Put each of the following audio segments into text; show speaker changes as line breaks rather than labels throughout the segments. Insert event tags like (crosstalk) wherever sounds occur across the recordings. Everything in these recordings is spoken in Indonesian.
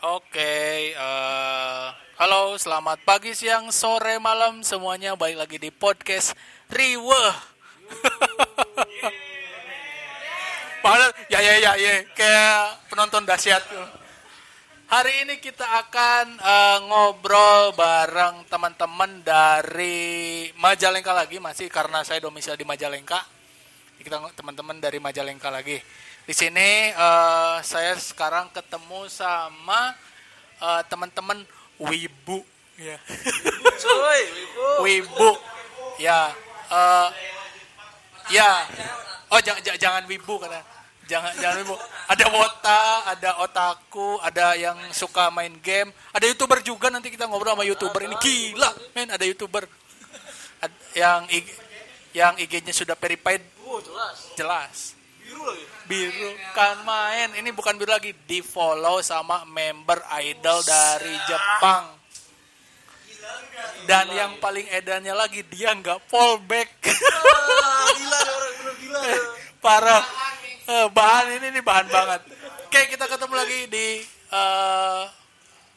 Oke, eh, halo, selamat pagi, siang, sore, malam semuanya. Baik lagi di podcast Riwe. (laughs) Padahal, ya ya ya ya, kayak penonton dahsyat. Hari ini kita akan eh, ngobrol bareng teman-teman dari Majalengka lagi, masih karena saya domisili di Majalengka. Kita teman-teman dari Majalengka lagi. Di sini eh, saya sekarang ketemu sama eh, teman-teman Wibu, ya.
Cuy, Wibu.
Wibu, ya, eh, ya. Oh jangan jangan, Wibu karena jangan jangan Wibu. Ada Wota, ada Otaku, ada yang suka main game, ada youtuber juga nanti kita ngobrol sama youtuber ini gila, men ada youtuber yang IG, yang IG-nya sudah verified
Oh, jelas.
jelas
Biru lagi.
Biru kan main. Ini bukan biru lagi. Di follow sama member idol dari Jepang. Dan yang paling edannya lagi dia nggak fallback
Ah, (laughs)
parah. Eh, bahan ini nih bahan banget. Oke kita ketemu lagi di eh,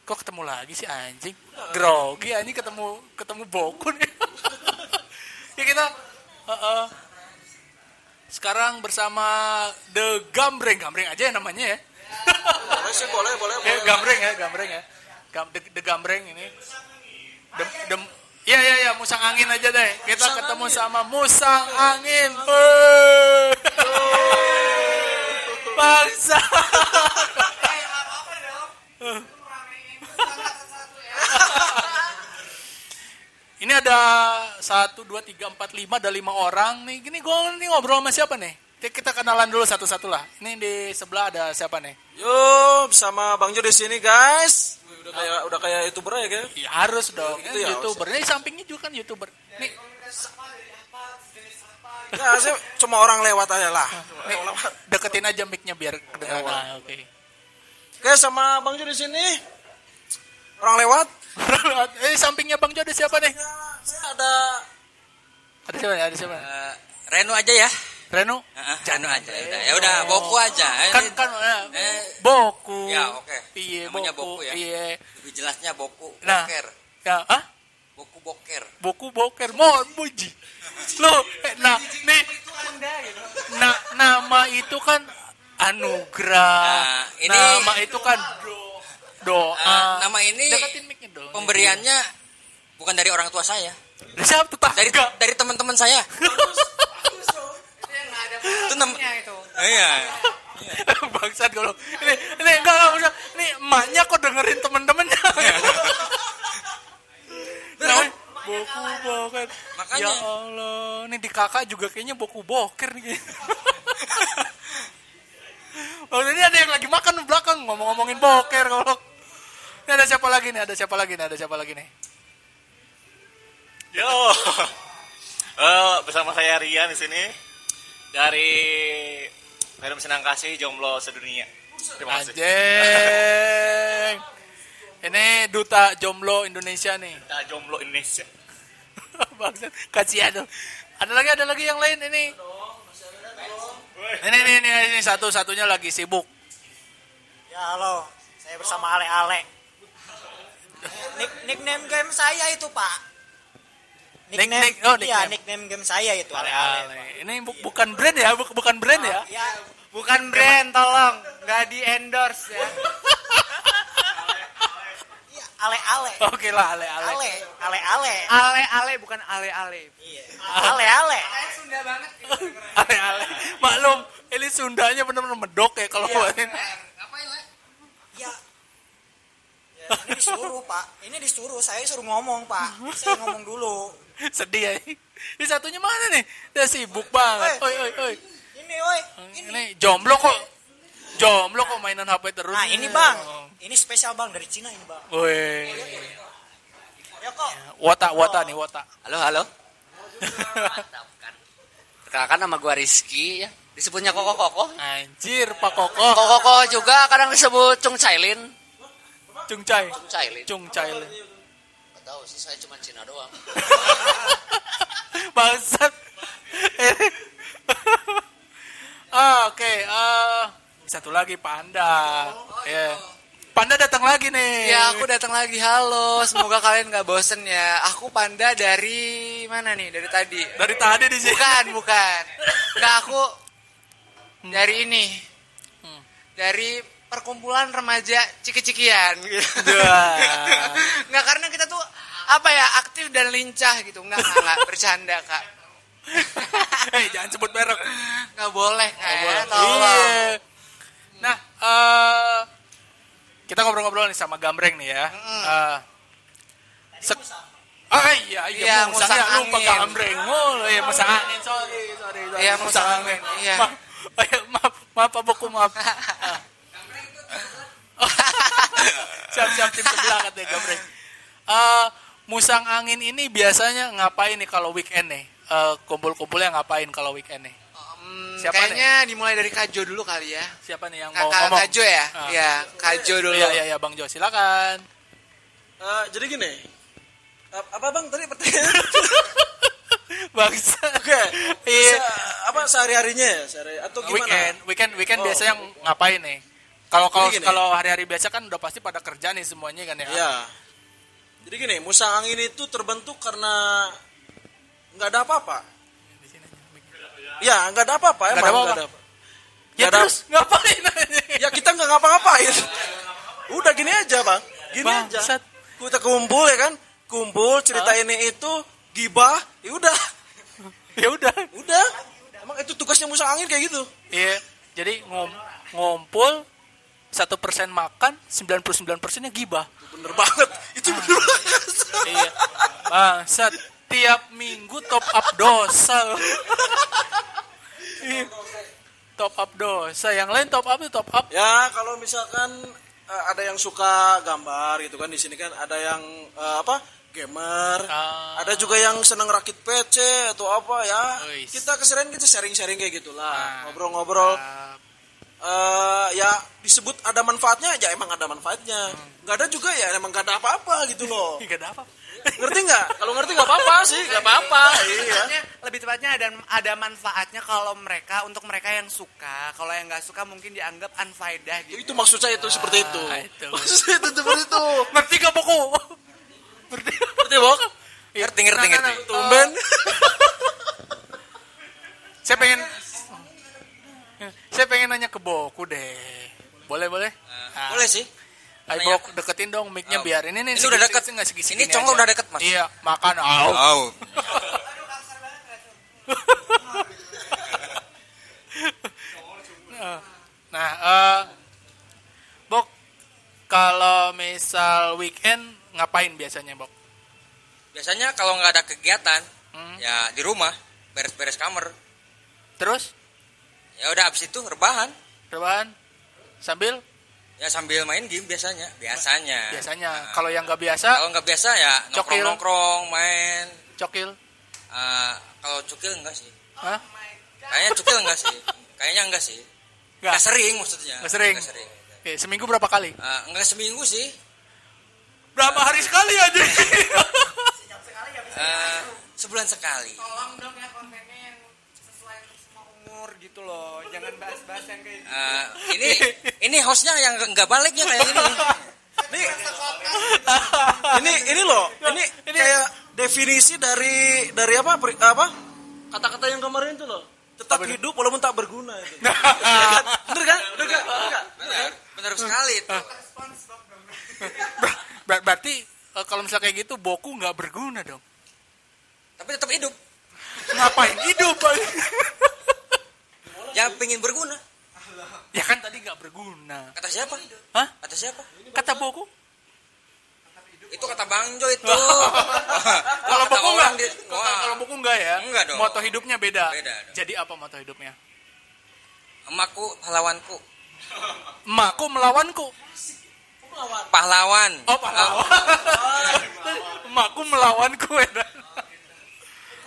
kok ketemu lagi sih anjing? Grogi anjing ketemu ketemu boku nih (laughs) ya kita eh, eh, sekarang bersama The Gambreng Gambreng aja ya namanya ya
Boleh sih, boleh, boleh,
Eh,
boleh.
gambreng ya, gambreng ya. Gam, the, the gambreng ini. Dem, dem, ya ya ya, musang angin aja deh. Kita
Musang
ketemu
angin.
sama musang angin. Bangsa. Ini ada satu, dua, tiga, empat, lima, ada lima orang nih. Gini gue nih ngobrol sama siapa nih? Kita- Kita kenalan dulu satu-satu lah. Ini di sebelah ada siapa nih?
Yo, bersama Bang Jo di sini, guys. Udah kayak udah kayak youtuber ya, kayak.
Ya harus dong,
Gitu ya,
youtuber. Ini sampingnya juga kan youtuber. Nih,
Nah, saya cuma orang lewat aja lah.
nih deketin aja mic-nya biar kedengaran.
Ya,
Nah, oke.
Oke, sama Bang Jo di sini. Orang lewat. (laughs)
eh sampingnya Bang Jo ada siapa nih?
Ada
Ada siapa? Ada siapa?
Eh, Reno aja ya.
Reno?
Heeh, Reno aja. Udah, ya udah, Boku aja. Eh,
Kan kan eh,
Eh,
Boku.
Ya, oke.
Iya,
Namanya
Boku.
Boku ya.
Iya.
lebih jelasnya Boku
Nah.
Boker.
Ya, ah?
Boku Boker.
Boku boker mau muji. Lo, eh, nah, nih, nah, nama itu kan anugerah.
Nah, ini-
nama itu kan do- doa.
Eh, nama ini
Deketin mic-nya dong.
Pemberiannya bukan dari orang tua saya,
Dari siapa tuh
dari dari teman-teman saya. (laughs) itu nem
itu.
Iya. (laughs)
Bangsat kalau ini ini enggak enggak usah. Ini emaknya kok dengerin temen-temennya. (laughs) nah, boku boker.
Makanya.
Ya Allah, ini di kakak juga kayaknya boku boker nih. Oh, ini ada yang lagi makan di belakang ngomong-ngomongin boker kalau. Ini ada siapa lagi nih? Ada siapa lagi nih? Ada siapa lagi nih?
Yo, (laughs) Eh, bersama saya Rian di sini dari Film Senang Kasih Jomblo Sedunia. Terima kasih.
Anjing. Ini duta jomblo Indonesia nih.
Kita Jomblo Indonesia. (laughs)
Bangsat, kasihan dong. Ada lagi, ada lagi yang lain ini. Ini, ini, ini, ini satu-satunya lagi sibuk.
Ya halo, saya bersama Ale Ale. Nick, nickname game saya itu pak.
Nick-
Nickname,
nick- oh,
iya
nickname.
nickname game saya itu Ale Ale.
Ale. Ini bu- bukan brand ya, bu- bukan brand ya.
Ya, bukan brand tolong, nggak di endorse ya. Ale Ale. (laughs)
Oke lah, ale, ale.
Ale, Ale Ale.
Ale ale bukan ale ale.
Iya. Ale Ale. (laughs)
Ale, ale. Maklum, ini Sundanya benar-benar medok ya kalau
Iya.
Ini.
Ya. Ini disuruh pak, ini disuruh, saya suruh ngomong pak, saya ngomong dulu. (laughs)
Sedih ya. Ini satunya mana nih? Dia sibuk banget. Oi, oi, oi.
Ini woi, ini.
Ini jomblo kok. Jomblo kok mainan HP terus.
Nah ini bang, ini spesial bang dari Cina ini bang.
Woi.
Ya kok,
Wota, wota nih, wota.
Halo, halo. Kan. (laughs) Perkenalkan nama gua Rizky ya. Disebutnya Koko Koko.
Anjir, Pak Koko.
Koko Koko juga kadang disebut Cung Cailin.
Cung Cai.
Cung Cailin.
Cung Cai.
Gak tahu sih, saya cuma Cina doang. (laughs)
Bangsat. (laughs) ah, oke. eh, satu lagi Panda. Ya. Pak Panda datang lagi nih.
Ya aku datang lagi halo Semoga kalian gak bosen ya Aku Panda dari mana nih dari tadi
Dari tadi di sini.
Bukan bukan Nggak aku Dari ini Dari perkumpulan remaja ciki-cikian gitu.
Wah. (laughs)
Nggak karena kita tuh Apa ya aktif dan lincah gitu Nggak nggak, bercanda kak
Hei, (laughs) jangan sebut merek.
Nggak boleh kak ya,
Iya.
tolong
Nah, eh kita ngobrol-ngobrol nih sama Gambreng nih ya. Eh, sek- Ah iya iya,
Iya,
musang,
musang
ya, lupa
angin.
Gambreng. Oh, iya musang angin. Sorry, sorry, sorry.
Iya, musang angin. Iya.
Maaf, oh, iya, maaf, maaf Pak Boku, maaf. (laughs) Siap-siap tim sebelah katanya Gambreng. Eh, musang angin ini biasanya ngapain nih kalau weekend nih? Eh, kumpul-kumpulnya ngapain kalau weekend nih?
Hmm,
Siapa
Kayaknya dimulai dari Kajo dulu kali ya
Siapa nih yang mau
Kakak
ngomong?
Kajo ya?
Ah.
Iya, Kajo dulu.
Iya iya iya Bang Jo silakan.
Eh, jadi gini. Ap- Apa bang tadi pertanyaan? (laughs)
Bangsa.
Oke.
Iya.
Se- apa sehari-harinya ya? Sehari atau gimana?
Weekend, weekend, weekend
Oh.
biasa yang ngapain nih? Kalau kalau kalau hari-hari biasa kan udah pasti pada kerja nih semuanya kan ya.
Iya. Jadi gini, musang angin itu terbentuk karena nggak ada apa-apa. Ya, nggak ada apa-apa emang
ada
nggak
apa-apa.
ada apa.
Ya
Nggak ada-
terus ngapain?
Ya kita nggak ngapa-ngapain. Udah gini aja bang, gini aja.
Bangsat.
Kita kumpul ya kan, kumpul cerita ini itu gibah, ya udah,
ya udah.
udah. Emang itu tugasnya musang angin kayak gitu.
Iya. Jadi ngom ngumpul satu persen makan, 99 persennya gibah.
Bener banget, itu bener banget.
iya. Bangsat. Tiap minggu top up dosa. Iya. top up dosa. Yang lain top up itu top up.
Ya kalau misalkan eh, ada yang suka gambar gitu kan di sini kan ada yang eh, apa gamer,
Ah.
ada juga yang seneng rakit PC atau apa ya.
Wis.
Kita keseringan kita sharing-sharing kayak gitulah,
Ah.
ngobrol-ngobrol.
Ah,
eh ya disebut ada manfaatnya ya emang ada manfaatnya. Nggak ada juga ya emang nggak ada apa-apa gitu loh. (laughs)
Gak ada apa.
ngerti nggak? Kalau ngerti nggak apa-apa sih nggak apa-apa. Iya.
lebih tepatnya ada ada manfaatnya kalau mereka untuk mereka yang suka. Kalau yang nggak suka mungkin dianggap unfaedah gitu.
Itu maksud saya itu seperti itu.
Ah, itu. (laughs)
maksud saya itu seperti itu. (laughs)
Ngerti gak Boku? Ngerti?
ngerti bok?
Ngerti, ngerti,
Nah, nah,
ngerti.
nah,
tumben.
Saya pengen saya pengen nanya ke Boku deh. Boleh, boleh? Nah,
Boleh sih.
Ayo. Bok, deketin dong mic-nya
Oh.
biar ini nih.
Ini udah
segini-
deket.
nggak segini-
Ini
aja.
udah deket, Mas.
Iya, makan. Au.
Wow. (laughs)
Nah, eh Bok, kalau misal weekend ngapain biasanya, Bok?
Biasanya kalau nggak ada kegiatan,
Hmm.
ya di rumah beres-beres kamar.
Terus
Ya udah abis itu rebahan.
rebahan sambil
Ya sambil main game biasanya. Biasanya.
biasanya.
Nah,
Kalau yang nggak biasa,
kalau nggak biasa ya
Cokil.
nongkrong-nongkrong, main.
cokil.
Eh, kalau cukil enggak sih.
Hah?
Kayaknya cukil enggak sih. Kayaknya enggak sih.
Nggak.
Enggak sering maksudnya.
Nggak sering.
Nggak sering.
Oke, seminggu berapa kali?
Eh, enggak seminggu sih.
Berapa hari sekali aja?
Eh, sebulan sekali.
tolong dong ya kontennya umur gitu loh jangan bahas-bahas yang kayak gitu
Eh, ini ini hostnya yang nggak baliknya kayak gini.
Nih, ini ini loh, ini,
Ini-
kayak definisi dari dari apa apa kata-kata yang kemarin itu loh. Tetap
Apa
hidup walaupun tak berguna itu. (laughs) Kan? Bener kan? Bener kan? Bener
benar sekali itu.
Ber- ber- berarti eh, kalau misalnya kayak gitu Boku nggak berguna dong.
Tapi tetap hidup.
Ngapain hidup? (laughs) Bang?
Ya pengen berguna.
ya kan tadi nggak berguna.
Kata siapa?
Hah?
Kata siapa?
Kata Boku?
Itu kata Bang Jo itu. (laughs)
Kalau
Kata
Boku
orang
nggak?
di-
Kalau
Wah.
kalau Boku nggak ya?
Enggak dong.
Moto hidupnya beda.
Beda dong.
Jadi apa moto hidupnya?
Emakku pahlawanku.
Emakku melawanku.
Pahlawan.
Oh, pahlawan. (laughs) Emakku melawanku. ya.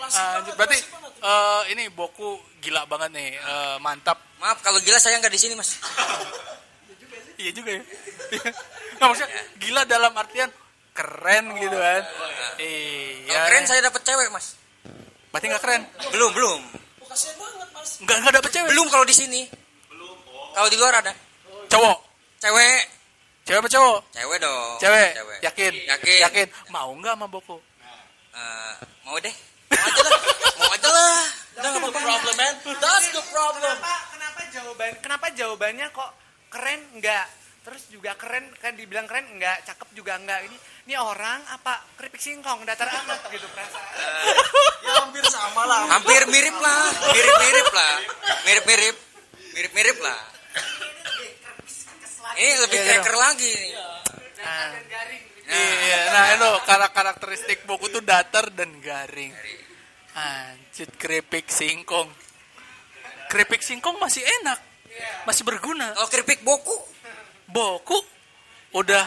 Ah, berarti eh, ini Boku gila banget nih, eh, mantap.
Maaf kalau gila saya nggak di sini mas. (laughs)
Iya juga ya. (laughs) Nggak maksudnya gila dalam artian keren gitu kan. Iya.
Kalau keren saya dapat cewek mas.
Berarti nggak keren?
Belum belum.
Nggak nggak dapet cewek.
Belum kalau di sini. Kalau di luar ada
Cowok.
cewek.
Cewek apa cowok?
Cewek dong.
Cewek.
Cewek.
Yakin?
Yakin.
Yakin. Mau nggak sama Boko?
Eh, mau deh. Mau aja lah. Nggak apa-apa.
problem man that's the problem
Kenapa kenapa jawaban kenapa jawabannya kok keren enggak? Terus juga keren kan dibilang keren enggak, cakep juga enggak. Ini ini orang apa keripik singkong datar amat gitu perasaan.
ya hampir sama lah
Hampir mirip lah. Mirip-mirip lah. Mirip-mirip. Mirip-mirip lah. Ini lebih
Iya, iya.
cracker lagi. nih.
Nah. Iya, nah itu karak karakteristik Boku tuh datar dan garing. Anjir, keripik singkong. Keripik singkong masih enak. Masih berguna.
Kalau keripik boku,
Boku udah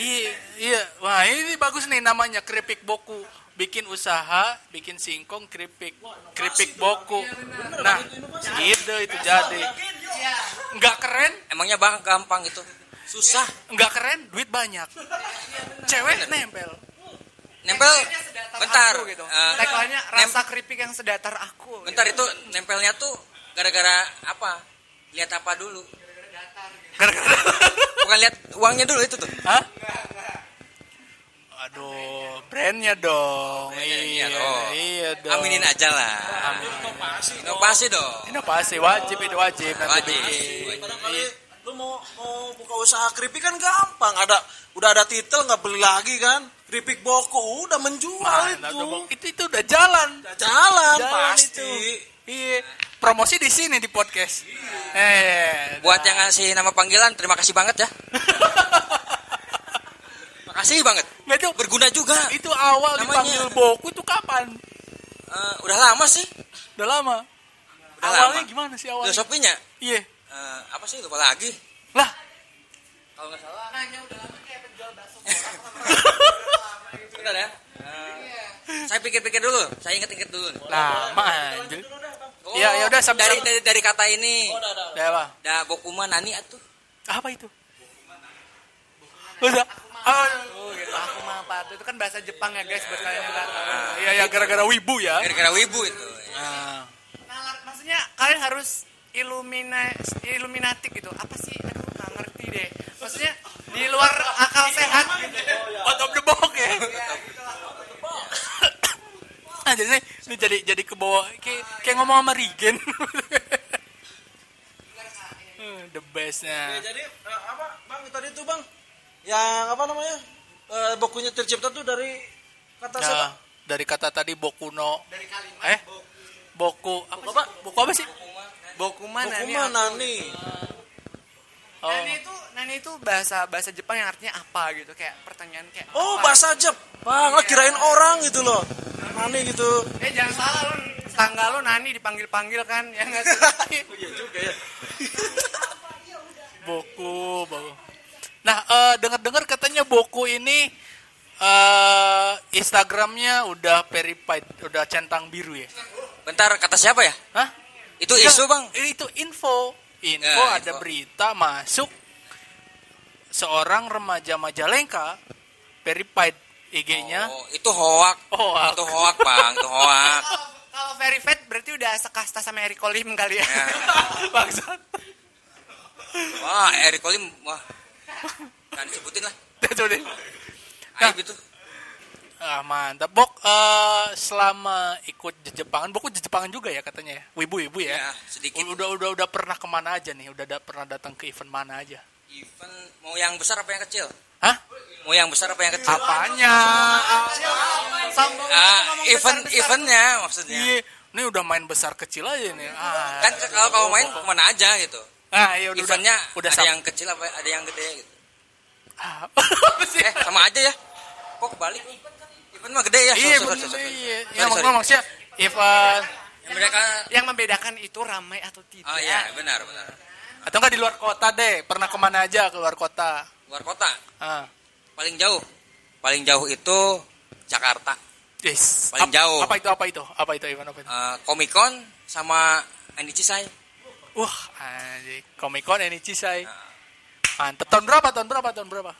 Iya, iya. Wah, ini bagus nih namanya keripik boku. Bikin usaha, bikin singkong, keripik. Keripik boku. Nah, ide itu jadi. Nggak keren,
emangnya bang gampang itu. Susah.
nggak keren, duit banyak. Cewek nempel.
Nempel. Bentar.
Aku gitu.
Eh,
Tagline-nya rasa keripik yang sedatar aku.
bentar itu nempelnya tuh gara-gara apa? Lihat apa dulu?
Gara-gara.
Bukan lihat uangnya dulu itu tuh.
Hah? Aduh, brandnya dong.
Brandnya
iya,
dong.
iya dong.
Aminin aja lah. Inovasi dong.
Ini pasti wajib itu wajib nanti
Wajib.
barangkali lu mau mau buka usaha keripik kan gampang ada udah ada titel nggak beli lagi kan keripik boku udah menjual
Mana
itu
itu itu udah jalan.
udah jalan,
Jalan
pasti
itu. Iya. Promosi di sini di podcast. Eh.
Buat yang ngasih nama panggilan, terima kasih banget ya. (laughs) Makasih banget.
Nggak, itu
Berguna juga.
itu awal
Namanya-
dipanggil Boku itu kapan?
Eh, udah lama sih.
Udah lama.
Udah
awalnya
lama.
gimana sih awalnya?
Filosofinya
Iya.
eh, apa sih lupa lagi.
Lah,
Kalau nggak salah. Bentar ya. Saya pikir-pikir dulu. Saya inget-inget dulu.
lama anjir.
Oh,
Ya, ya udah, sampai-
dari, dari dari kata ini.
Udah apa?
Da bokuma nani atuh.
Apa itu? Udah. Oh,
Oh, gitu. Aku mah? Itu kan bahasa Jepang ya guys buat kalian yang tahu.
iya ya gara-gara wibu ya.
Gara-gara wibu itu.
Nah,
Nalar, maksudnya kalian harus ilumina illuminati gitu. Apa sih? Aduh, nggak ngerti deh. Maksudnya di luar akal sehat gitu.
out of the box ya. Ah, jadi ini, jadi jadi ke bawah kayak, kayak ngomong sama Regen. Hmm, The bestnya.
Ya, jadi eh, apa bang tadi itu bang yang apa namanya Eh, bokunya tercipta tuh dari kata
Ya,
siapa
dari kata tadi Bokuno.
Dari kalimat
Eh, Boku apa?
Apa?
sih? Boku apa sih?
Bokuma nani.
Bokuma nani
Oh,
Nani itu nani itu bahasa bahasa Jepang yang artinya apa gitu kayak pertanyaan kayak
oh
apa?
bahasa Jepang lah kirain orang gitu loh nani gitu
Eh jangan salah lu tangga lu nani dipanggil-panggil kan ya enggak sih? (laughs)
iya juga ya (laughs)
Boku, Boku. Nah, eh, dengar-dengar katanya Boku ini eh Instagramnya udah verified, udah centang biru ya.
Bentar kata siapa ya?
Hah?
Itu isu, Bang.
Itu info. Info
Ya,
ada
info.
berita masuk seorang remaja Majalengka verified IG-nya.
Oh, itu hoak.
Hoak.
Itu hoak, Bang. Itu hoak.
Kalau kalau verified berarti udah sekasta sama Eric Olim kali ya.
Ya. (laughs)
Bangsat.
Wah, Eric Olim, wah. Jangan disebutin lah.
Deh.
Aib itu.
Ah, mantap. Bok, eh, selama ikut Jepangan, Bok Jepangan juga ya katanya ya? Wibu-wibu ya?
Ya, sedikit.
Udah, udah, udah pernah ke mana aja nih? Udah da- pernah datang ke event mana aja?
Event mau yang besar apa yang kecil?
Hah?
Mau yang besar apa yang kecil?
Apanya?
Ngomong
event
besar-besar.
eventnya maksudnya.
Iya, ini udah main besar kecil aja nih. Ah,
Kan kalau kamu main ke mana aja gitu.
ah, iya, udah,
Eventnya
udah
ada yang kecil apa ada yang gede gitu.
Ah, (laughs) apa sih?
Eh, sama aja ya. Kok kebalik? Event mah gede ya.
iya, iya. Ya,
sorry.
maksudnya maksudnya event
Yang mereka
Yang membedakan itu ramai atau tidak.
Oh iya, benar, benar.
atau enggak di luar kota deh? Pernah ke mana aja ke luar kota?
Luar kota
Ah,
paling jauh. Paling jauh itu Jakarta.
yes.
Paling
Ap-
jauh.
Apa itu? Apa itu? Apa itu event apa itu?
Eh, Comic Con sama NDC saya.
Wah, anjing. Comic Con ini Cisai. Mantep. Tahun berapa? Tahun berapa? Tahun berapa?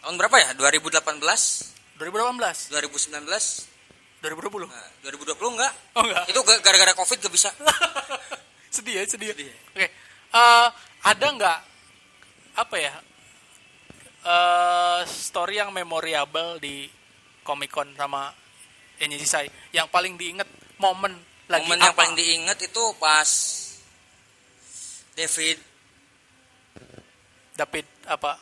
Tahun berapa ya? 2018,
2018?
2019,
2020?
nah, 2020 enggak?
Oh enggak.
Itu ga- gara-gara Covid gak bisa. (laughs)
sedih ya, sedih. ya? Oke. Eh, ada nggak apa ya? eh story yang memorable di Comic Con sama Enyisai yang paling diinget momen lagi
Momen yang
apa?
paling diinget itu pas David
David apa?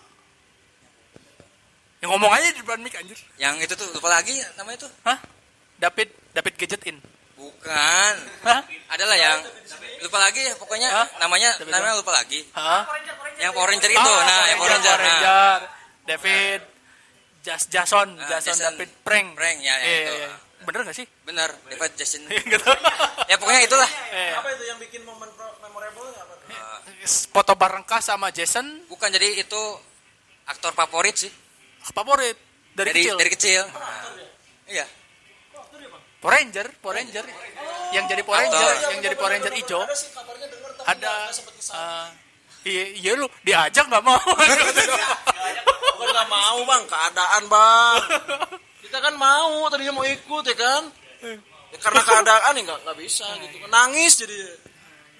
Yang ngomong aja di depan mic anjir.
yang itu tuh lupa lagi namanya tuh.
Hah? David David Gadget In.
Bukan.
Hah?
Adalah yang lupa lagi ya pokoknya
Hah?
namanya
David
namanya lupa lagi.
Hah?
Yang Power Ranger itu.
Ah,
nah, yang Power Ranger. Nah,
Ranger. David Jas Jason,
Ah,
Jason,
Jason.
David Prank.
Prank, ya, ya,
Iya,
itu.
iya, iya. Bener gak sih?
bener David Jason. (laughs)
gitu.
ya pokoknya itulah.
Eh,
Apa itu yang bikin momen memorable apa? tuh?
foto bareng kah sama Jason
Bukan jadi itu aktor favorit sih.
Favorit dari,
dari
kecil.
dari kecil. Iya.
Power Ranger, Power Ranger. Yang jadi Power. Ranger, yang jadi Power Ranger hijau.
Ada
eh, iya, iya lu (laughs) diajak nggak mau.
Bukan nggak mau bang, keadaan bang. Kita kan mau, tadinya mau ikut ya kan. Ya, karena keadaan ya nggak nggak bisa gitu. Nangis jadi.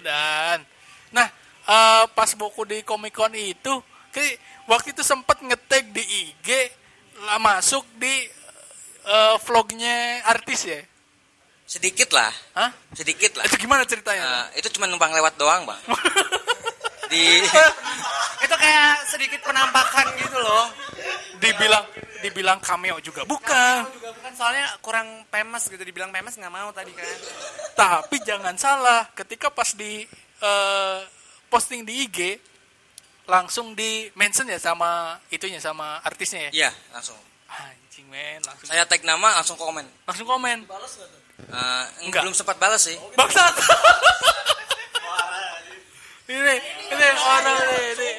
Dan nah eh, pas buku di Comic Con itu, kayak waktu itu sempet ngetag di IG lah masuk di eh, vlognya artis ya.
Sedikit lah.
Hah?
Sedikit lah.
Itu gimana ceritanya?
Nah, itu cuma numpang lewat doang, Bang. (laughs) Di (laughs)
Itu kayak sedikit penampakan gitu loh.
dibilang dibilang cameo juga bukan.
Juga bukan soalnya kurang famous gitu dibilang famous nggak mau tadi kan.
Tapi jangan salah, ketika pas di eh, posting di IG langsung di mention ya sama itunya sama artisnya ya.
Iya, langsung.
Anjing men, langsung
Saya tag nama langsung komen.
langsung komen.
Eh,
Enggak.
belum sempat balas sih. (laughs)
Bangsat. ini ini orang ini, ini.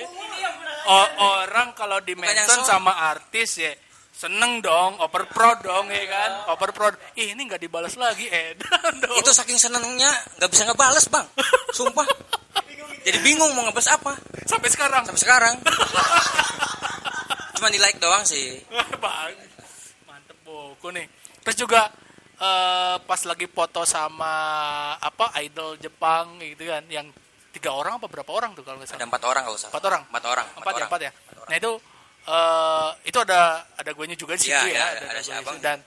O- orang kalau di mention sama artis ya seneng dong, oper pro dong ya kan, oper pro. Ih, ini nggak dibalas lagi, edan (laughs) dong.
Itu saking senengnya nggak bisa ngebales, Bang. (laughs) Sumpah. Jadi bingung mau ngebales apa
sampai sekarang.
sampai sekarang. Cuma di like doang sih. (laughs)
Bang, mantep buku nih. Terus juga eh, pas lagi foto sama apa idol Jepang gitu kan, yang tiga orang apa berapa orang tuh kalau nggak
Ada
salah?
empat orang kalau usah.
Empat orang.
Empat orang.
Empat ya,
orang.
empat ya. Nah itu eh, itu ada ada guanya juga di situ
Iya,
ya,
iya, ada si
guanya
abang.
situ. dan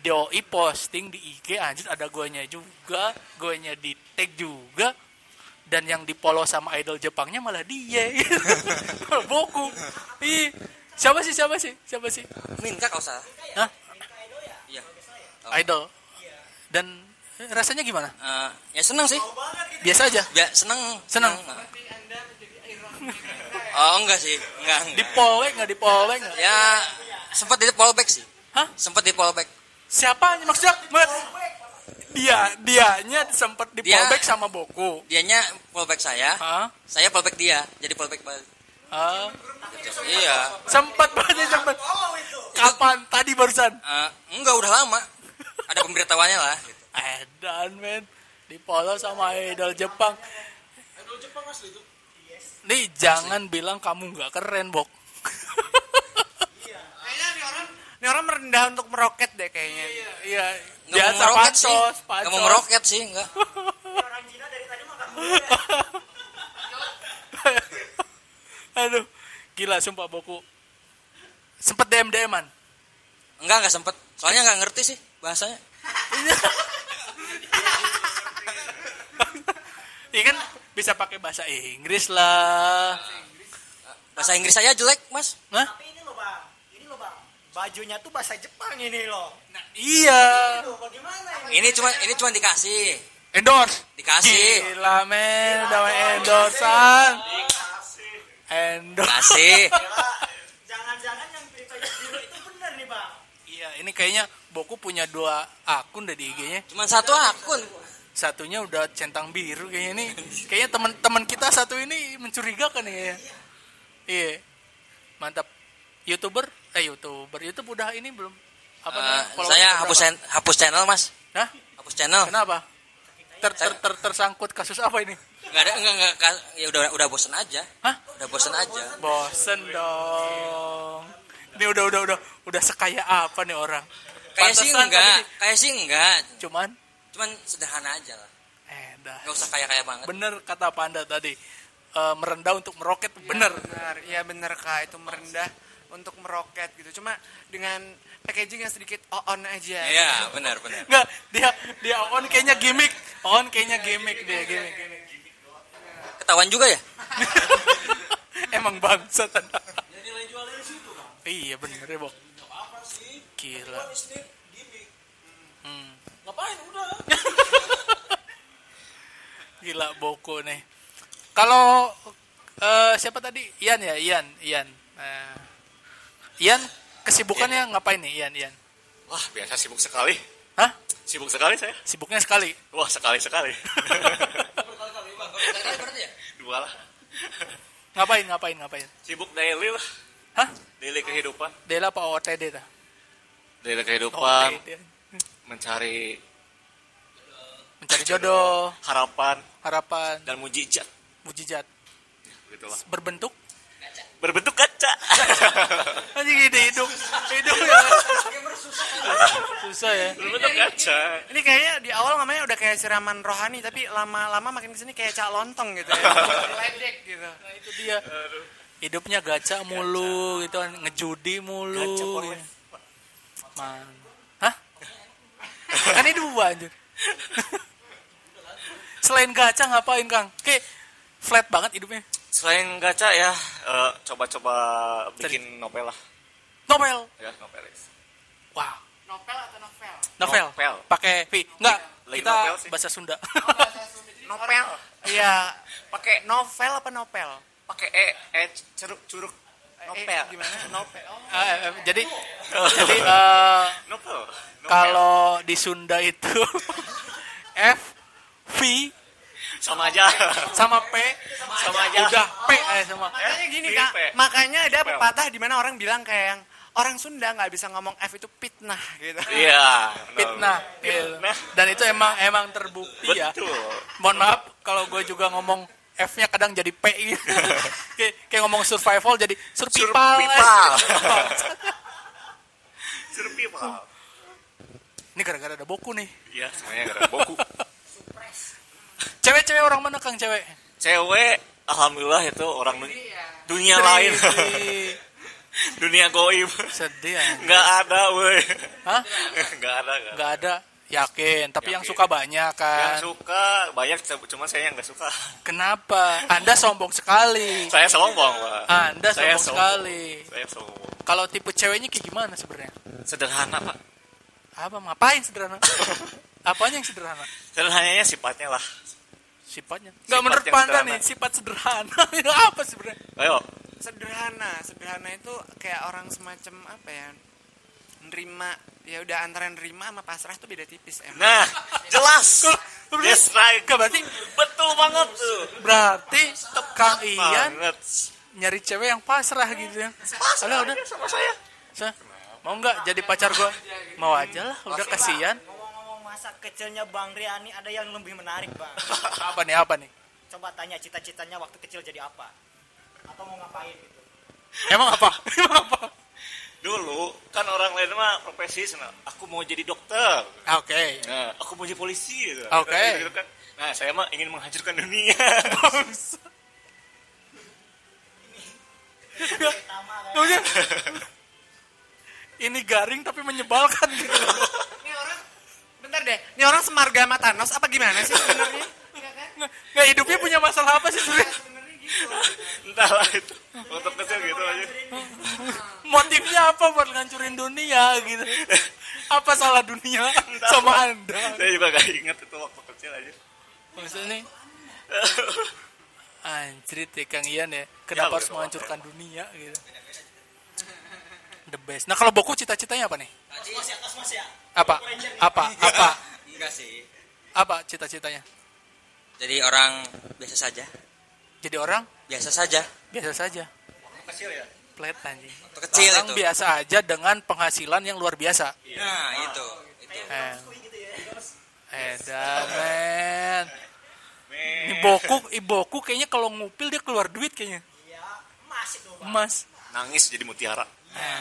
Doi posting di IG anjir ada guanya juga, guanya di tag juga dan yang di follow sama idol Jepangnya malah dia (laughs) Boku. Ih, siapa sih siapa sih? Siapa sih?
Minka kalau usah.
Hah?
Iya.
idol dan eh, rasanya gimana
Eh, ya seneng sih.
biasa aja
Ya seneng.
Seneng.
Oh enggak sih, enggak. enggak.
dipolek nggak dipolek nggak
Ya sempat di fallback sih.
hah
Sempat di fallback.
siapa maksudnya? Dia dianya sempat dipolek sama Boku
Dianya fallback saya,
hah
saya fallback dia. Jadi fallback balik.
Ah,
Iya.
sempat banget sempat kapan tadi barusan
Eh, enggak udah lama. Ada pemberitahuannya lah. Gitu.
edan men dipolo sama idol Jepang
Idol Jepang asli itu.
nih jangan bilang kamu nggak keren Bok
Kayaknya nih orang nih orang merendah untuk meroket deh kayaknya.
iya
mau
biasa
meroket sih. Nggak mau meroket sih, enggak.
orang Cina dari tadi makan (laughs)
Aduh, gila sumpah Boku. Sempet DM DM-an.
Enggak, enggak sempet. Soalnya enggak ngerti sih bahasanya. (laughs)
Iya kan bisa pakai bahasa Inggris lah.
Bahasa Inggris saya jelek, Mas.
Hah?
tapi ini loh bang ini loh bang bajunya tuh bahasa Jepang ini loh
iya.
Ini
cuma ini cuma dikasih.
Endorse.
Dikasih.
Gila men, udah endorsean. Endorse.
Kasih. (laughs)
jangan-jangan yang biru itu benar nih bang
Iya, ini kayaknya Boku punya dua akun di IG-nya.
Cuma satu akun.
Satunya udah centang biru kayaknya ini. Kayaknya teman-teman kita satu ini mencurigakan kayaknya. Iya. Mantap. YouTuber, eh YouTuber, YouTube udah ini belum apa namanya? followernya
saya hapus channel, hapus channel, Mas.
Hah?
Hapus channel.
Kenapa? Ter, ter, ter- tersangkut kasus apa ini?
Enggak ada enggak enggak ya udah udah bosen aja.
Hah?
Udah bosen aja.
Bosen dong. Ini udah udah udah udah sekaya apa nih orang?
Kayak sih enggak,
tadi
kayak sih enggak.
Cuman
Cuman sederhana aja lah.
eh dah.
Enggak usah kaya-kaya banget.
Bener kata Panda tadi. eh, merendah untuk meroket bener.
benar iya benar kak itu merendah untuk meroket gitu cuma dengan packaging yang sedikit on aja
Iya, benar, benar.
Enggak, dia dia on kayaknya gimmick. On kayaknya gimmick dia gimmick.
Ketahuan juga ya? (laughs)
Emang bangsa tanda. Iya bener ya, Bok. Gila. Hmm.
Ngapain udah? (laughs)
Gila Boko nih. Kalau eh, siapa tadi? Ian ya, Ian, Ian. Eh, Ian kesibukannya ngapain nih, Ian, Ian?
Wah, biasa sibuk sekali.
Hah?
Sibuk sekali saya.
Sibuknya sekali.
Wah, sekali-sekali.
berarti ya?
Dua lah.
Ngapain, ngapain, ngapain?
Sibuk daily lah.
Hah?
Daily kehidupan.
Dela apa OTD dah?
Daily kehidupan.
OTD.
Mencari
Mencari jodoh,
harapan
harapan,
dan mujizat.
mujizat.
Gitulah.
Berbentuk
Berbentuk kaca. (laughs)
Anjing ide hidup. Hidup ya. Susah ya.
Berbentuk kaca.
ini kayaknya di awal namanya udah kayak siraman rohani tapi lama-lama makin ke sini kayak cak lontong gitu ya (laughs) ledek gitu
Nah, itu dia. Hidupnya gacha mulu gitu kan, ngejudi mulu. gitu. Man. Hah? Kan ini dua anjir. (laughs) Selain gacha ngapain, Kang? Kayak flat banget hidupnya.
Selain gacha ya, eh, coba-coba bikin novel lah.
Novel.
Ya, novelis.
Wah,
novel atau novel
novel.
Novel.
Pakai V. Enggak, kita
novel sih.
bahasa Sunda. (laughs)
novel iya
Pakai
novel apa novel
pakai e, e curug curug novel.
Eh, gimana (laughs) novel oh.
Ah, eh, jadi jadi eh,
Novel. Novel.
kalau di Sunda itu (laughs) F V
sama aja.
sama P
sama aja.
udah P eh sama
makanya gini kak
P.
makanya ada pepatah di mana orang bilang kayak yang orang Sunda nggak bisa ngomong F itu fitnah gitu
Iya.
fitnah gitu. dan itu emang emang terbukti ya
Betul.
mohon maaf kalau gue juga ngomong F-nya kadang jadi P gitu. (laughs) kayak, kayak ngomong survival jadi survival. (laughs)
Survival.
Ini gara-gara ada boku nih.
Iya, semuanya gara boku.
Cewek-cewek orang mana Kang cewek?
Cewek, alhamdulillah itu orang dun- dunia lain.
Ih, (laughs)
dunia goib.
Sedih ya.
Nggak ada, woi.
Hah?
Nggak ada, nggak ada.
Yakin, tapi yang
Yakin.
suka banyak
Yang
kan.
suka banyak, cuma saya yang nggak suka.
Kenapa? Anda sombong sekali.
Saya sombong, Pak.
Anda
Saya
sombong sekali.
Saya sombong.
Kalau tipe ceweknya kayak gimana sebenarnya?
Sederhana, Pak.
Apa ngapain sederhana? (laughs) Apanya yang sederhana?
Sederhananya sifatnya lah.
Sifatnya. Enggak
Sifat
Panda nih, sifat sederhana. (laughs) apa sebenarnya?
Ayo.
sederhana sederhana itu kayak orang semacam apa ya nerima ya udah antara nerima sama pasrah tuh beda tipis emang
Nah, jelas. (laughs) Yes, right.
Nggak, berarti
Betul banget tuh.
berarti Kang Ian
Banget.
nyari cewek yang pasrah gitu ya. Udah, udah.
sama saya.
Sa, mau nggak jadi pacar gua? Mau aja lah, udah kasihan.
Masa kecilnya Bang Riani ada yang lebih menarik bang (laughs)
Apa nih, apa nih?
coba tanya cita-citanya waktu kecil jadi apa atau mau ngapain gitu
Emang apa? (laughs) Emang apa?
Dulu kan orang lain mah profesi sana. Aku mau jadi dokter.
Oke.
Nah, aku mau jadi polisi gitu.
Oke. (laughs)
Gitu kan. Nah, saya mah ingin menghancurkan dunia.
Maksudnya, ini garing tapi menyebalkan gitu.
Bentar deh ini orang semarga sama Thanos apa gimana sih sebenarnya
Nggak, nggak, hidupnya punya masalah apa sih sebenarnya?
Entahlah itu. Untuk kecil gitu aja.
Motifnya apa buat ngancurin dunia gitu? Apa salah dunia sama anda?
Saya juga gak ingat itu waktu kecil aja.
Maksudnya nih, (laughs) anjrit ya Kang Ian ya. Kenapa
Ya,
harus menghancurkan dunia gitu? The best. Nah kalau Boku cita-citanya apa nih? Apa? Apa? Apa? (laughs)
Enggak sih.
Apa cita-citanya?
Jadi orang biasa saja.
Jadi orang
Biasa saja.
biasa saja.
Kecil ya?
Flat anjing.
Waktu kecil
orang
itu.
biasa aja dengan penghasilan yang luar biasa.
Nah, itu. Itu.
Eh, edan men.
Men.
Ini Boku, Iboku kayaknya kalau ngupil dia keluar duit kayaknya.
ya emas itu
Emas.
Nangis jadi mutiara.
ya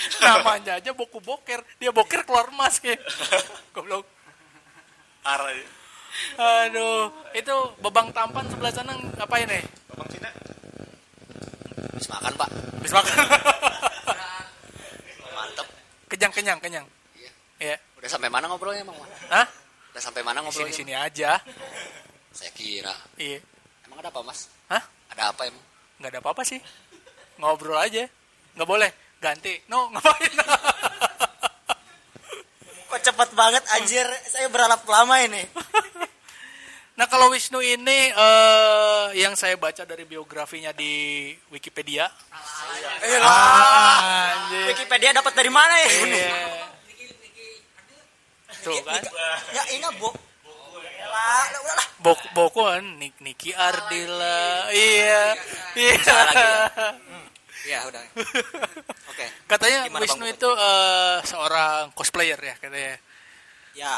(laughs)
Namanya aja Boku Boker. Dia boker keluar emas kayak. (laughs) Goblok.
Arah aja.
Aduh, itu bebang tampan sebelah sana apa ini?
Bang Cina.
Habis makan, Pak.
Habis makan. (laughs)
Mantep.
kenyang, kenyang, kenyang.
Iya.
Iya.
Udah sampai mana ngobrolnya, Bang?
Hah?
Udah sampai mana
Di
ngobrolnya?
sini-sini aja.
Saya kira.
Iya.
Emang ada apa, Mas?
Hah?
Ada apa emang?
Nggak ada apa-apa sih. Ngobrol aja. Nggak boleh. Ganti. No, (laughs) ngapain?
Kok cepet banget anjir. Saya berharap lama ini.
Nah kalau Wisnu ini eh, yang saya baca dari biografinya di Wikipedia.
Eh lah.
Anjir.
Wikipedia dapat dari mana ya?
Iya. Tuh kan.
Ya ini bu. Lah, udah, udah lah.
Boku, Boku kan Nik, Niki Ardila. Iya. Iya.
Ya? Iya, udah. Oke.
Katanya
Gimana,
Wisnu
Bang?
itu eh, seorang cosplayer ya katanya.
Ya,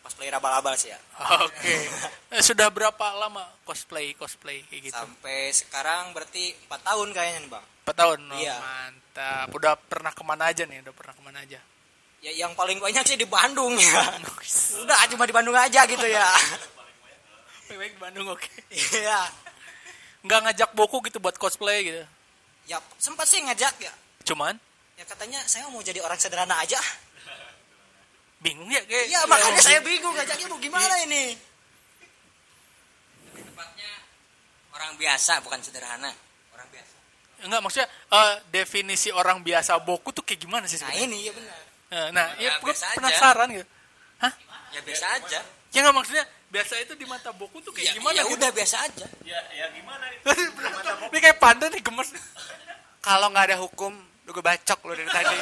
cosplay abal-abal sih ya.
Oke. (laughs) Eh, Sudah berapa lama cosplay cosplay kayak gitu?
Sampai sekarang berarti 4 tahun kayaknya nih bang.
Empat tahun. Oh,
Iya.
Mantap. Udah pernah ke mana aja nih? Udah pernah ke mana aja?
Ya yang paling banyak sih di Bandung ya. Udah cuma di Bandung aja gitu ya.
Baik Bandung oke.
Iya.
Nggak ngajak Boku gitu buat cosplay gitu.
Ya sempat sih ngajak ya.
Cuman
Ya katanya saya mau jadi orang sederhana aja.
bingung ya kayak.
Iya makanya saya bingung ngajaknya mau gimana ini.
Tepatnya orang biasa bukan sederhana. Orang biasa.
Enggak maksudnya eh, definisi orang biasa Boku tuh kayak gimana sih
Nah
sebenarnya?
ini ya benar.
Nah, nah
Ya,
ya, gue
biasa aja.
penasaran gitu. Hah?
Ya biasa aja.
Ya nggak maksudnya biasa itu di mata Boku tuh kayak
Ya,
gimana
ya
gitu?
udah biasa aja.
Ya, ya gimana nih? (laughs)
Ini kayak panda nih gemes.
Kalau nggak ada hukum, lu gue bacok lu dari tadi.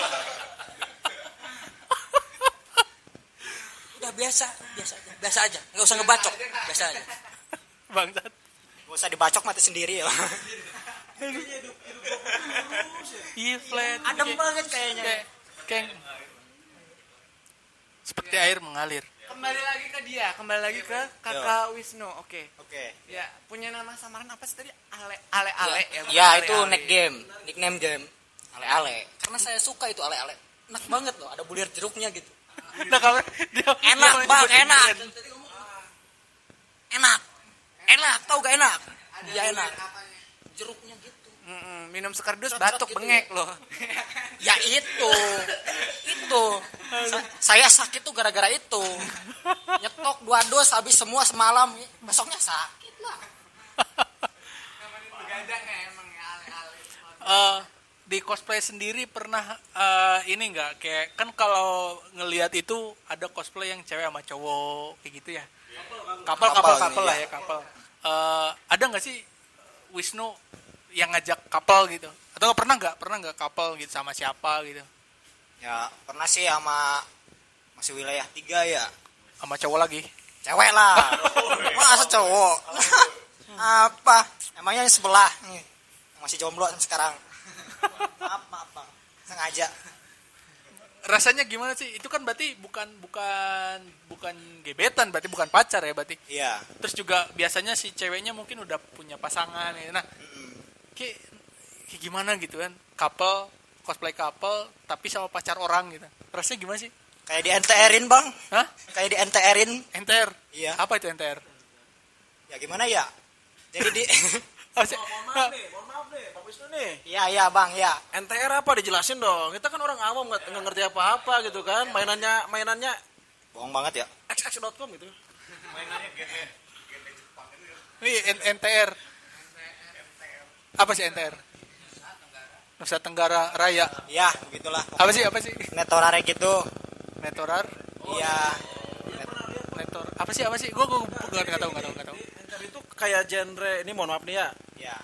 Udah biasa, biasa aja. Biasa aja. Nggak usah ngebacok. Biasa aja.
Bangsat.
Gak usah dibacok mati sendiri ya.
Iya flat.
Adem banget kayaknya.
Kayak, kayak seperti air mengalir.
Kembali lagi ke dia, kembali lagi ke kakak Wisnu. Oke.
Oke.
Ya, punya nama samaran apa sih tadi? Ale Ale Ale ya. bukan
Ya
Ale,
itu
Ale.
nick game, nickname game. Ale-ale. Karena saya suka itu ale-ale. Enak banget loh, ada bulir jeruknya gitu.
Nah kalau dia
Enak bang, enak.
brand.
Enak. Enak, tau gak enak? Iya enak. Jeruknya gitu.
Mm-mm, minum sekardus
Cocok
batuk
gitu
bengek loh. (laughs)
Ya itu. itu. Sa- saya sakit tuh gara-gara itu. Nyetok dua dos habis semua semalam. Besoknya sakit lah.
Ya ya.
Eh, di cosplay sendiri pernah eh, ini nggak kayak kan kalau ngelihat itu ada cosplay yang cewek sama cowok kayak gitu ya kapal kapal
Kapal,
kapal lah
iya.
ya kapal Eh, ada nggak sih Wisnu yang ngajak kapal gitu atau pernah nggak pernah nggak kapal gitu sama siapa gitu
Ya pernah sih sama masih wilayah tiga ya.
sama cowok lagi
Cewek lah. (laughs) Masa cowok? (laughs) Apa? Emangnya yang sebelah nih. Masih jomblo sampai sekarang. (laughs) Maaf, maaf, Bang. Sengaja.
rasanya gimana sih itu kan berarti bukan bukan bukan gebetan berarti bukan pacar ya berarti
Iya.
terus juga biasanya si ceweknya mungkin udah punya pasangan ya. nah kayak, kayak gimana gitu kan couple cosplay couple tapi sama pacar orang gitu rasanya gimana sih
Kayak di NTR-in, Bang.
Hah?
Kayak di NTR-in.
NTR
Iya.
apa itu NTR
Ya gimana ya? Jadi di? (laughs)
Mohon maaf nih, mohon maaf nih, Pak Wisnu nih.
Iya, iya, Bang, ya.
NTR apa dijelasin dong. Kita kan orang awam nggak nggak ngerti apa-apa gitu kan. Mainannya mainannya
Bohong banget ya.
xx.com gitu.
Iya, N- NTR apa sih NTR Nusa Tenggara Raya
Iya, begitulah.
apa sih apa sih
Netorare gitu.
Netorar
Iya.
Netor apa sih apa sih gue gue nggak tahu nggak tahu nggak tahu
NTR itu kayak genre ini mohon maaf nih ya.
Ya.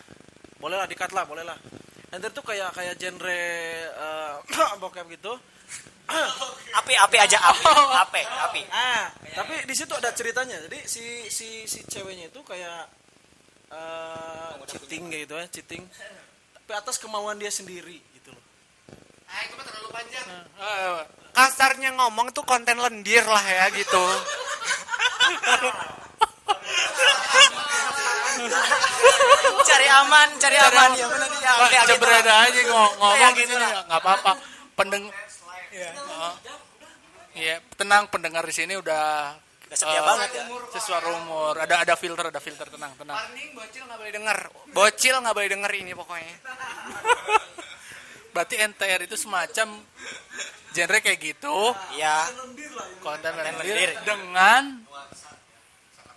Boleh lah dikat lah, boleh lah. NTR itu kayak kayak genre eh, (clears throat) bokep gitu. (clears throat)
Api, api aja, api. Api, api.
Ah, tapi di situ ada ceritanya. Jadi si si si ceweknya itu kayak eh cheating kayak gitu ya, cheating. Tapi atas kemauan dia sendiri gitu loh.
Ah, itu mah terlalu panjang.
Ah,
Kasarnya ngomong tuh konten lendir lah ya gitu.
Cari aman, cari aman. Ya benar ya. Oke,
Cebrada aja ngomong, ngomong
Iya,
gini
gitu lah.
nggak apa-apa. Pendeng, Oh. Iya, tenang pendengar di sini udah
Udah setia banget ya.
sesuai rumor ada ada filter ada filter tenang tenang
Warning bocil nggak boleh denger. Bocil nggak boleh denger ini pokoknya. (laughs)
berarti NTR itu semacam genre kayak gitu
Iya.
konten lendir
lendir.
dengan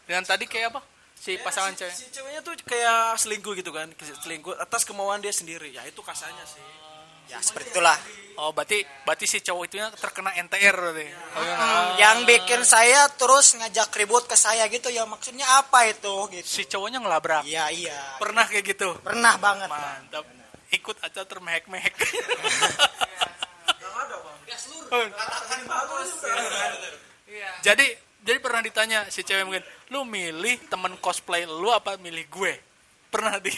dengan tadi kayak apa si pasangan cewek
Si ceweknya tuh kayak selingkuh gitu kan, selingkuh atas kemauan dia sendiri. Ya itu kasarnya sih.
Ya seperti itulah.
oh berarti berarti si cowok itu terkena NTR berarti Oh, iya.
Yang bikin saya terus ngajak ribut ke saya gitu ya maksudnya apa itu gitu.
si cowoknya ngelabrak
Iya iya.
pernah kayak gitu
Pernah banget. Bang.
mantap ikut aja termehek-mehek (laughs) jadi jadi pernah ditanya si cewek mungkin lu milih temen cosplay lu apa milih gue pernah di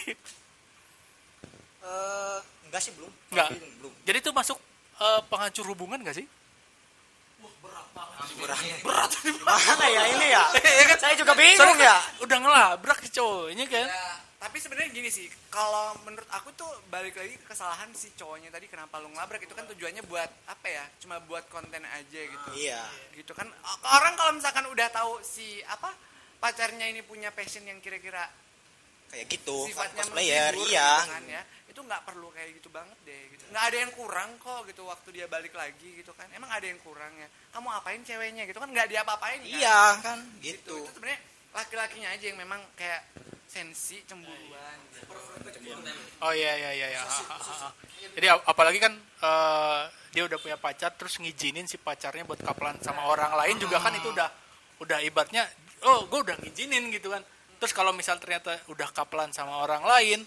enggak sih belum.
Enggak.
Belum.
jadi itu masuk eh, penghancur hubungan gak sih
Mana ya ini ya? (laughs)
Iya kan?
Saya juga bingung
Soalnya
ya.
udah ngelabrak si cowoknya kan
Tapi sebenarnya gini sih, kalau menurut aku tuh balik lagi ke kesalahan si cowoknya tadi kenapa lu ngelabrak itu kan tujuannya buat apa ya? Cuma buat konten aja gitu.
Iya.
Gitu kan orang kalau misalkan udah tahu si apa pacarnya ini punya passion yang kira-kira
Kayak gitu.
sifatnya
Cosplayer,
menghibur,
iya.
gitu kan ya itu nggak perlu kayak gitu banget deh gitu nggak ada yang kurang kok gitu waktu dia balik lagi gitu kan emang ada yang kurang ya kamu apain ceweknya gitu kan nggak diapa-apain kan?
Iya kan
gitu
gitu.
itu sebenarnya laki-lakinya aja yang memang kayak sensi cemburuan gitu.
oh iya iya iya iya. Ha. jadi ap- apalagi kan eh, dia udah punya pacar terus ngizinin si pacarnya buat kapelan sama orang lain juga kan itu udah udah ibaratnya oh gue udah ngizinin gitu kan terus kalau misal ternyata udah kapelan sama orang lain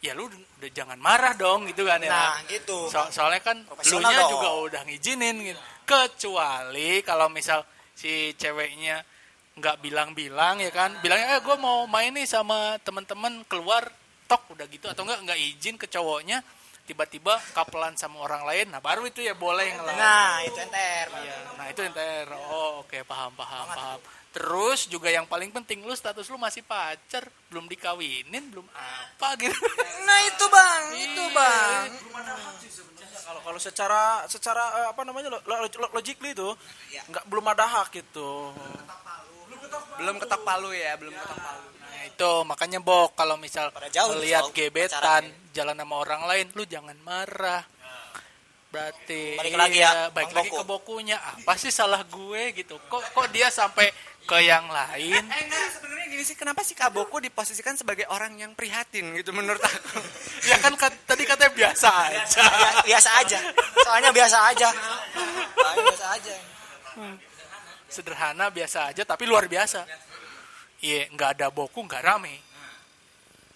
ya lu udah jangan marah dong gitu kan ya.
Nah, gitu.
So- soalnya kan lu nya juga udah ngizinin gitu. Kecuali kalau misal si ceweknya nggak bilang-bilang ya kan. Bilangnya eh gue mau main nih sama teman-teman keluar. Tok udah gitu. Atau enggak nggak izin ke cowoknya tiba-tiba kapelan sama orang lain. Nah baru itu ya boleh ngelarang.
Nah, itu enter.
Iya, nah itu NTR oh oke paham paham paham terus juga yang paling penting lu status lu masih pacar belum dikawinin belum apa gitu
Nah, itu Bang, itu Bang.
Kalau kalau secara secara eh, apa namanya lo- lo- lo- logically itu nggak belum ada hak gitu.
belum ketok palu ya belum ketok palu
Nah itu makanya Bok kalau misal
Pada jauh
melihat gebetan
pacaran
jalan sama orang lain lu jangan marah. Berarti
Balik lagi ya,
iya, balik
Bang
lagi
Boku.
ke bokunya. Apa sih salah gue gitu? Kok kok dia sampai ke yang lain?
eh enggak sebenarnya gini sih kenapa sih Kaboko diposisikan sebagai orang yang prihatin gitu menurut aku (laughs)
ya kan kat- tadi katanya biasa aja.
Bia- biasa aja. Soalnya biasa aja. Soalnya biasa aja.
Sederhana biasa aja tapi luar biasa. Iya, nggak ada boku, nggak rame.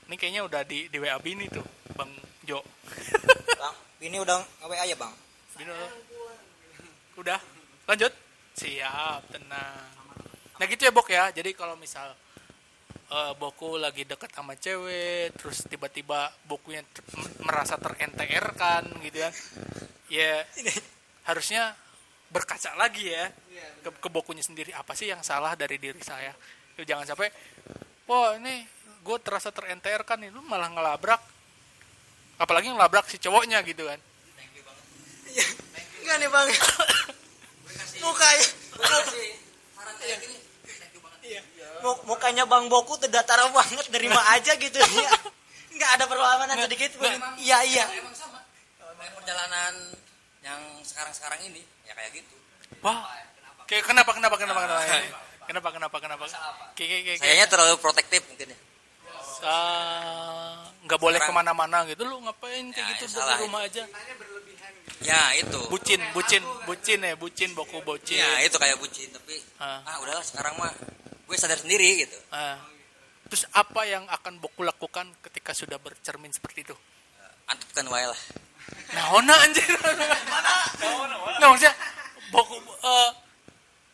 Ini kayaknya udah di di WA Bini tuh, Bang Jo.
Bang, ini udah nge-WA ya, Bang.
Bini udah. (laughs) Udah, lanjut. Siap, tenang. Nah gitu ya Bok ya. Jadi kalau misal eh, Boku lagi deket sama cewek, terus tiba-tiba Bokunya ter- merasa ter-NTR kan gitu ya. Ya (laughs) harusnya berkaca lagi ya ke, ke Bokunya sendiri. Apa sih yang salah dari diri saya? Ya, jangan sampai, wah ini gue terasa ter-NTR kan, nih, lu malah ngelabrak. Apalagi ngelabrak si cowoknya gitu kan.
Enggak nih, Bang. Mukanya Iya. Mu- Mukanya Bang Boku tuh datar banget nerima aja gitu. (laughs) Ya. Enggak ada perlawanan sedikit pun. Iya, iya.
emang sama. Kayak perjalanan yang sekarang-sekarang ini ya kayak gitu.
Wah, kayak kenapa kenapa kenapa kenapa? Kenapa? Kenapa kenapa kayak
kayaknya terlalu protektif mungkin ya
ah, nggak boleh
Orang-
ke mana-mana gitu. Lu ngapain kayak
Ya,
gitu?
ya
di rumah aja.
Ya itu.
Bucin bucin bucin ya bucin. boku bocin
ya itu kayak bucin tapi
Ah.
ah udahlah sekarang mah gue sadar sendiri gitu.
Ah. terus apa yang akan boku lakukan ketika sudah bercermin seperti itu?
Antepkan wae lah.
Nah ona anjir nggak maksudnya? Boku eh,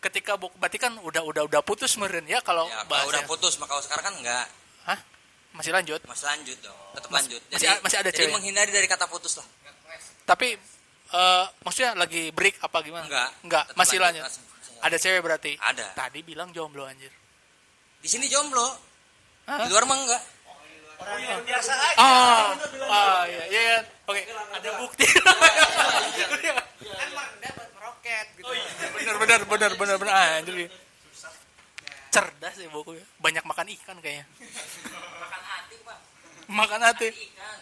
ketika boku berarti kan udah udah udah putus meren ya kalau
ya kalau
bahasanya.
udah putus maka sekarang kan enggak
Hah? Masih lanjut
masih lanjut dong tetap
Mas-
lanjut
masih
jadi
a- masih ada
jadi
cewek?
menghindari dari kata putus lah
Tapi eh maksudnya lagi break apa gimana?
Enggak.
Enggak, masih
lanjut,
lanjut.
masih- masih
Ada cewek berarti?
Ada.
Tadi bilang jomblo anjir.
di sini jomblo
Hah?
di luar mah enggak
Ah, ah iya, iya. iya. Oke, ada bukti. (laughs)
kan dapat meroket gitu
bener bener bener bener bener ah, anjir. Cerdas ya Boku ya. banyak makan ikan kayaknya.
Makan hati, Pak.
makan hati.
Ikan.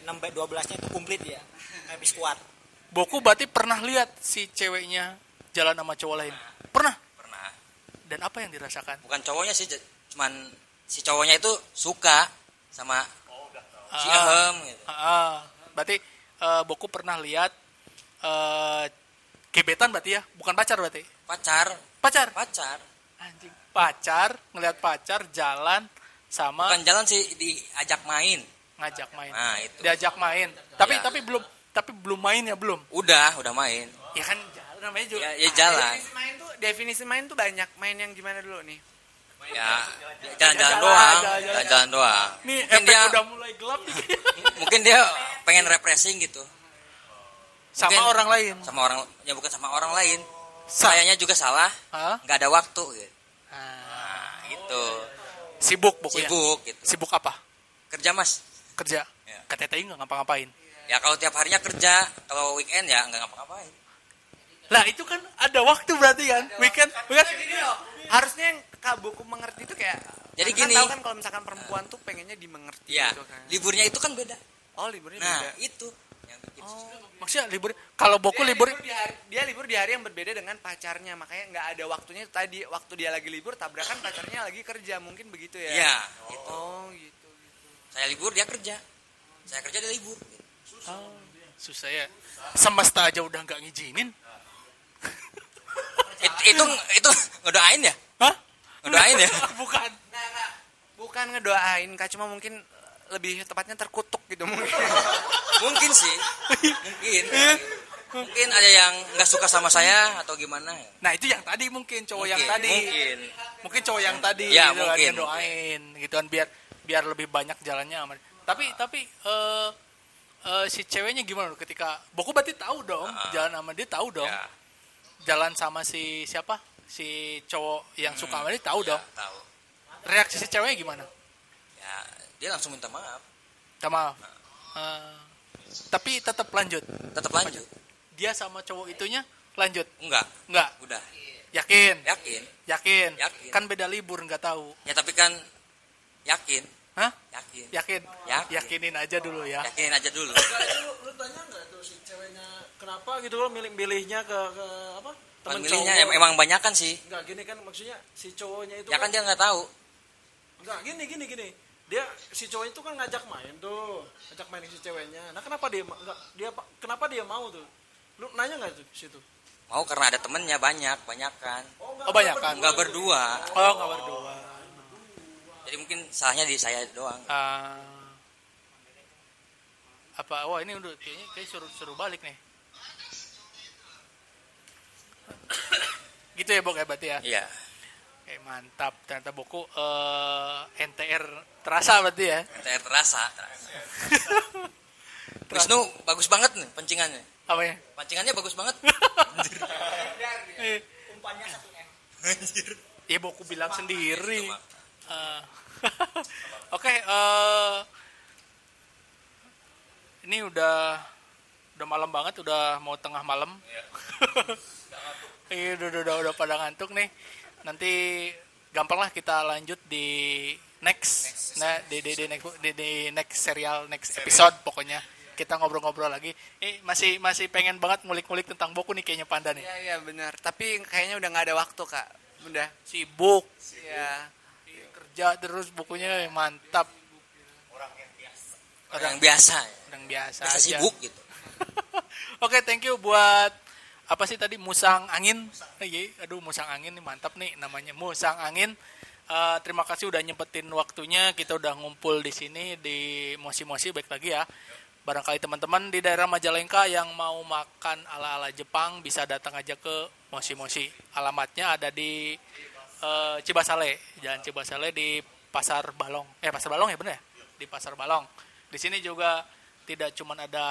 6 by 12 nya itu komplit ya. Habis kuat.
Boku berarti pernah lihat si ceweknya jalan sama cowok lain? Pernah.
Pernah?
Dan apa yang dirasakan?
Bukan cowoknya sih cuman si cowoknya itu suka sama si
Ah.
Ahem gitu.
Ah, berarti eh, Boku pernah lihat eh gebetan berarti ya? Bukan pacar berarti?
Pacar
pacar?
Pacar.
Anjing. Pacar ngelihat pacar jalan sama
bukan jalan sih diajak main.
Ngajak main.
Nah itu.
Diajak main. Tapi
Ya.
tapi belum tapi belum main ya belum?
Udah udah main.
Ya kan jalan namanya juga.
Ya, ya jalan.
Definisi main tuh definisi main tuh banyak. Main yang gimana dulu nih?
ya jalan-jalan
Jalan,
doang.
Jalan-jalan.
doang.
Nih
mungkin dia
udah mulai gelap nih. (laughs)
Mungkin dia pengen refreshing gitu.
Sama
Mungkin-
orang lain.
sama orang ya bukan sama orang lain sayanya juga salah. Nggak ada waktu gitu.
Ah,
nah itu
sibuk bukunya
sibuk gitu.
Sibuk apa?
Kerja mas.
Kerja?
Ya.
KTTI nggak ngapa-ngapain?
Ya kalau tiap harinya kerja kalau weekend ya nggak ngapa-ngapain.
Lah itu kan ada waktu berarti kan? Weekend weekend
Gini loh, harusnya yang Kak Buku mengerti itu kayak
Jadi
kan
gini.
tahu kan kalau misalkan perempuan tuh pengennya dimengerti
ya
gitu kan.
liburnya itu kan beda.
Oh, liburnya
nah
beda.
itu susah.
maksudnya libur kalau boku
Dia
libur
di hari, dia libur di hari yang berbeda dengan pacarnya, makanya nggak ada waktunya tadi. Waktu dia lagi libur tabrakan pacarnya lagi kerja, mungkin begitu ya.
ya gitu
Oh, gitu.
saya libur dia kerja. Saya kerja dia libur. Gitu.
Oh, susah ya. Semesta aja udah nggak ngizinin. (laughs)
It- itu itu ngedoain ya?
Hah?
Ngedoain ya? (laughs)
Bukan.
Nah, nggak. bukan ngedoain, Kak, cuma mungkin lebih tepatnya terkutuk gitu mungkin. (laughs)
mungkin sih. Mungkin. Mungkin ada yang nggak suka sama saya atau gimana ya.
Nah itu yang tadi mungkin cowok yang
Mungkin,
tadi.
Mungkin.
Mungkin cowok yang tadi
Ya,
gitu kan
mungkin,
yang doain gitu kan biar biar lebih banyak jalannya sama tapi tapi eh eh, si ceweknya gimana loh ketika Boku berarti tahu dong
Ah.
jalan sama dia tahu dong.
Ya.
Jalan sama si siapa? Si cowok yang suka sama dia tahu dong.
tahu.
Reaksi si ceweknya gimana?
Ya dia langsung minta maaf.
Minta maaf? Eh, tapi tetap lanjut?
Tetap lanjut.
Dia sama cowok itunya lanjut?
Enggak.
Nggak
udah.
Yakin?
Yakin.
Yakin?
Yakin.
kan beda libur nggak tahu.
Ya tapi kan yakin.
Hah?
Yakin.
Yakin?
Yakin.
yakinin aja dulu ya.
Yakinin aja dulu.
Lu, lu tanya nggak tuh si ceweknya kenapa gitu loh milih milihnya ke, ke apa? Temen
pemilihnya
cowok.
em- emang banyakan sih.
Nggak gini kan maksudnya si cowoknya itu
ya kan dia nggak tahu.
Nggak gini gini gini dia si cowok itu kan ngajak main tuh ngajak main si ceweknya. Nah kenapa dia nggak dia pa- kenapa dia mau tuh? Lu nanya nggak tuh situ?
Mau karena ada temennya banyak banyakan.
Oh banyak kan
nggak berdua.
Oh nggak berdua.
Jadi mungkin salahnya di saya doang.
Ah. apa wah ini udah kayaknya kayak suruh suruh balik nih. (coughs) Gitu ya bok ya berarti ya?
Iya
Oke, mantap. Ternyata boku eh, NTR terasa berarti ya?
NTR terasa. (laughs) Terasa. Wisnu bagus banget nih pancingannya.
Apa ya?
Pancingannya bagus banget. (laughs)
Eh,
umpannya satu M
ya boku bilang sendiri.
Itu mah.
Eh, (laughs) oke eh, ini udah udah malam banget udah mau tengah malam. Iya, udah, udah, udah, udah pada ngantuk nih. Nanti gampang lah kita lanjut di next, nah di di di next, di, di next serial next episode pokoknya kita ngobrol-ngobrol lagi. Eh masih masih pengen banget ngulik-ngulik tentang Boku nih kayaknya Panda nih.
Iya, iya benar. Tapi kayaknya udah nggak ada waktu, Kak. Udah.
Sibuk,
Iya.
kerja terus bukunya mantap.
orang yang biasa
Orang biasa,
biasa
aja.
sibuk gitu (laughs)
Oke, thank you buat apa sih tadi musang angin? Iya, aduh musang angin nih mantap nih namanya musang angin. Eh, terima kasih udah nyempetin waktunya. Kita udah ngumpul di sini di Mosi-Mosi baik lagi ya. Barangkali teman-teman di daerah Majalengka yang mau makan ala-ala Jepang bisa datang aja ke Mosi-Mosi. Alamatnya ada di eh, Cibasale, Jalan Cibasale di Pasar Balong. Eh Pasar Balong ya bener ya? Di Pasar Balong. Di sini juga tidak cuma ada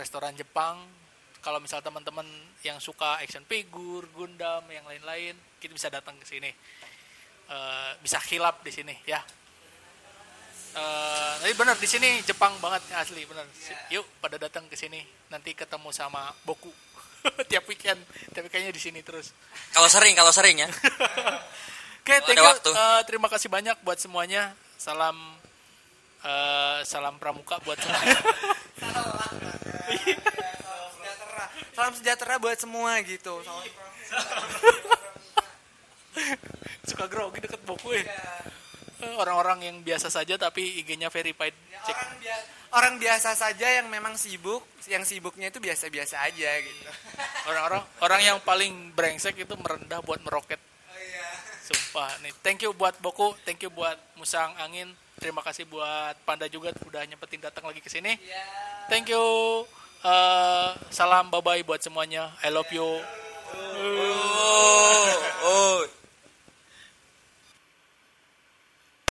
restoran Jepang. Kalau misal teman-teman yang suka action figure, Gundam, yang lain-lain, kita bisa datang ke sini. Eh, bisa hilap di sini ya. Eh, tapi bener di sini Jepang banget asli bener. Yuk pada datang ke sini nanti ketemu sama Boku. (laughs) tiap weekend tiap weekendnya di sini terus
Kalau sering, kalau sering ya. (laughs)
Oke, thank you.
waktu.
Eh, terima kasih banyak buat semuanya. Salam eh, salam pramuka buat semuanya. (laughs)
Salam sejahtera buat semua gitu. Salam (laughs)
Suka grogi deket buku ya. Eh, Orang-orang yang biasa saja tapi IG-nya verified. Cek.
orang, bia- orang biasa saja yang memang sibuk, yang sibuknya itu biasa-biasa aja gitu. (laughs)
Orang-orang orang yang paling brengsek itu merendah buat meroket. Sumpah nih. Thank you buat Boku, thank you buat Musang Angin. Terima kasih buat Panda juga udah nyempetin datang lagi ke sini. Thank you. Eh, salam bye bye buat semuanya. I love you.
Oh, oh.